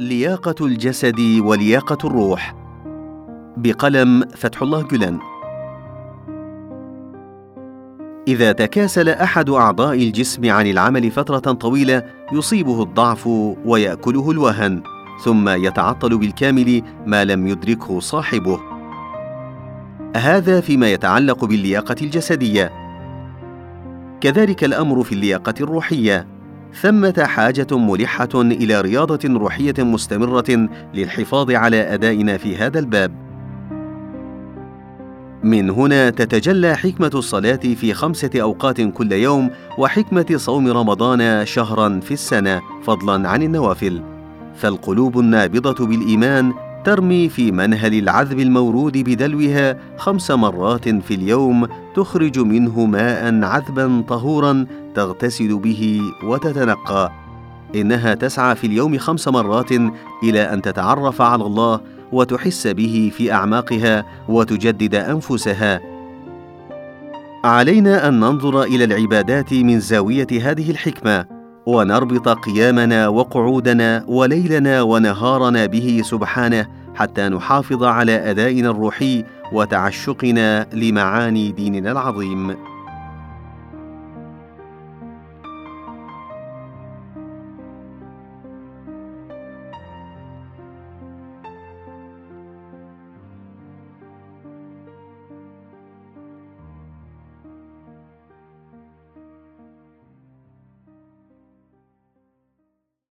لياقة الجسد ولياقة الروح. بقلم فتح الله جلان إذا تكاسل أحد أعضاء الجسم عن العمل فترة طويلة يصيبه الضعف ويأكله الوهن ثم يتعطل بالكامل ما لم يدركه صاحبه. هذا فيما يتعلق باللياقة الجسدية. كذلك الأمر في اللياقة الروحية. ثمة حاجة ملحة إلى رياضة روحية مستمرة للحفاظ على أدائنا في هذا الباب. من هنا تتجلى حكمة الصلاة في خمسة أوقات كل يوم وحكمة صوم رمضان شهرا في السنة فضلا عن النوافل. فالقلوب النابضة بالإيمان ترمي في منهل العذب المورود بدلوها خمس مرات في اليوم تخرج منه ماء عذبا طهورا تغتسل به وتتنقى. إنها تسعى في اليوم خمس مرات إلى أن تتعرف على الله وتحس به في أعماقها وتجدد أنفسها. علينا أن ننظر إلى العبادات من زاوية هذه الحكمة. ونربط قيامنا وقعودنا وليلنا ونهارنا به سبحانه حتى نحافظ على أدائنا الروحي وتعشقنا لمعاني ديننا العظيم.